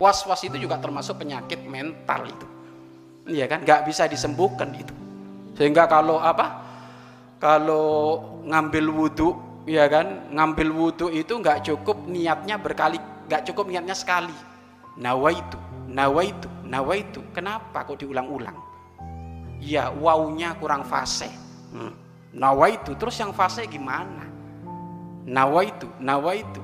Was-was itu juga termasuk penyakit mental itu. Iya kan? Nggak bisa disembuhkan itu. Sehingga kalau apa? Kalau ngambil wudhu, ya kan? Ngambil wudhu itu nggak cukup niatnya berkali, nggak cukup niatnya sekali. Nawa itu, nawa itu, nawa itu. Kenapa kok diulang-ulang? Ya, wawnya kurang fase. Hmm. Nawa itu, terus yang fase gimana? Nawa itu, nawa itu.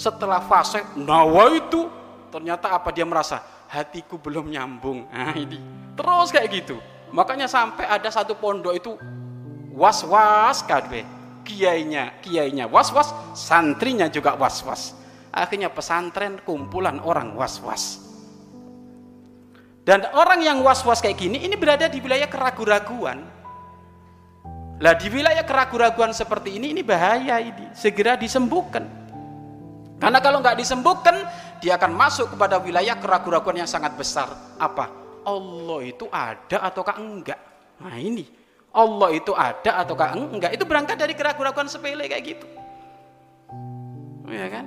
Setelah fase, nawa itu, ternyata apa dia merasa hatiku belum nyambung. Nah, ini terus kayak gitu. Makanya sampai ada satu pondok itu was-was kadwe. Kiainya, kiainya was-was, santrinya juga was-was. Akhirnya pesantren kumpulan orang was-was. Dan orang yang was-was kayak gini ini berada di wilayah keraguan-raguan. Lah di wilayah keraguan-raguan seperti ini ini bahaya ini, segera disembuhkan. Karena kalau nggak disembuhkan, dia akan masuk kepada wilayah keraguan-raguan yang sangat besar. Apa? Allah itu ada ataukah enggak? Nah ini, Allah itu ada ataukah enggak? Itu berangkat dari keraguan-keraguan sepele kayak gitu. Ya kan?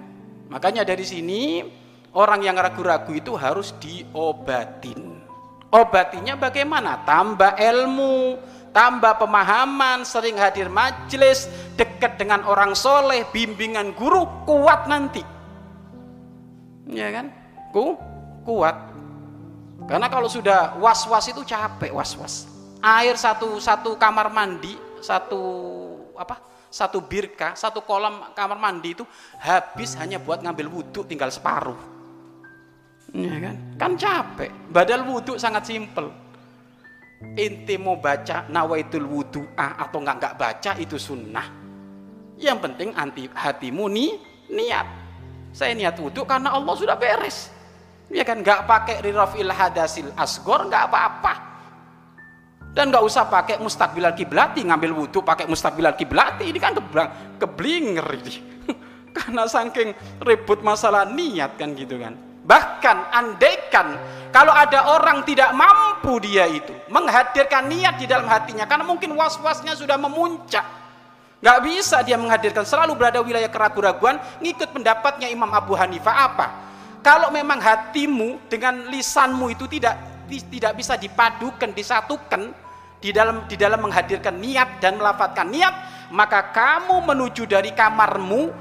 Makanya dari sini orang yang ragu-ragu itu harus diobatin. Obatinya bagaimana? Tambah ilmu, tambah pemahaman, sering hadir majelis, dekat dengan orang soleh, bimbingan guru, kuat nanti. Ya kan? Ku, kuat. Karena kalau sudah was-was itu capek was-was. Air satu satu kamar mandi, satu apa? Satu birka, satu kolam kamar mandi itu habis hanya buat ngambil wudhu tinggal separuh ya kan kan capek badal wudhu sangat simpel inti mau baca nawaitul wudu'a atau enggak enggak baca itu sunnah yang penting anti hatimu nih niat saya niat wudhu karena Allah sudah beres. Ya kan enggak pakai rirafil hadasil asgor enggak apa-apa. Dan nggak usah pakai mustakbilal kiblati ngambil wudhu pakai mustakbilal kiblati. Ini kan keblinger ini. Karena saking ribut masalah niat kan gitu kan. Bahkan andaikan kalau ada orang tidak mampu dia itu menghadirkan niat di dalam hatinya karena mungkin was-wasnya sudah memuncak. Gak bisa dia menghadirkan selalu berada wilayah keraguan-raguan ngikut pendapatnya Imam Abu Hanifah. Apa? Kalau memang hatimu dengan lisanmu itu tidak tidak bisa dipadukan, disatukan di dalam di dalam menghadirkan niat dan melafatkan niat, maka kamu menuju dari kamarmu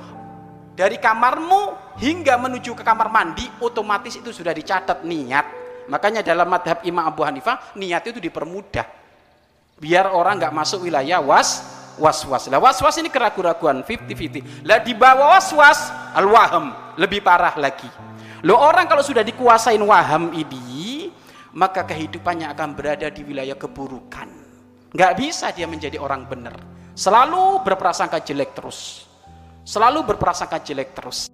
dari kamarmu hingga menuju ke kamar mandi otomatis itu sudah dicatat niat. Makanya dalam madhab Imam Abu Hanifah niat itu dipermudah. Biar orang nggak masuk wilayah was was was lah was was ini keraguan-raguan 50-50 lah di bawah was was al waham lebih parah lagi. Lo orang kalau sudah dikuasain waham ini maka kehidupannya akan berada di wilayah keburukan. Nggak bisa dia menjadi orang benar. Selalu berprasangka jelek terus. Selalu berprasangka jelek terus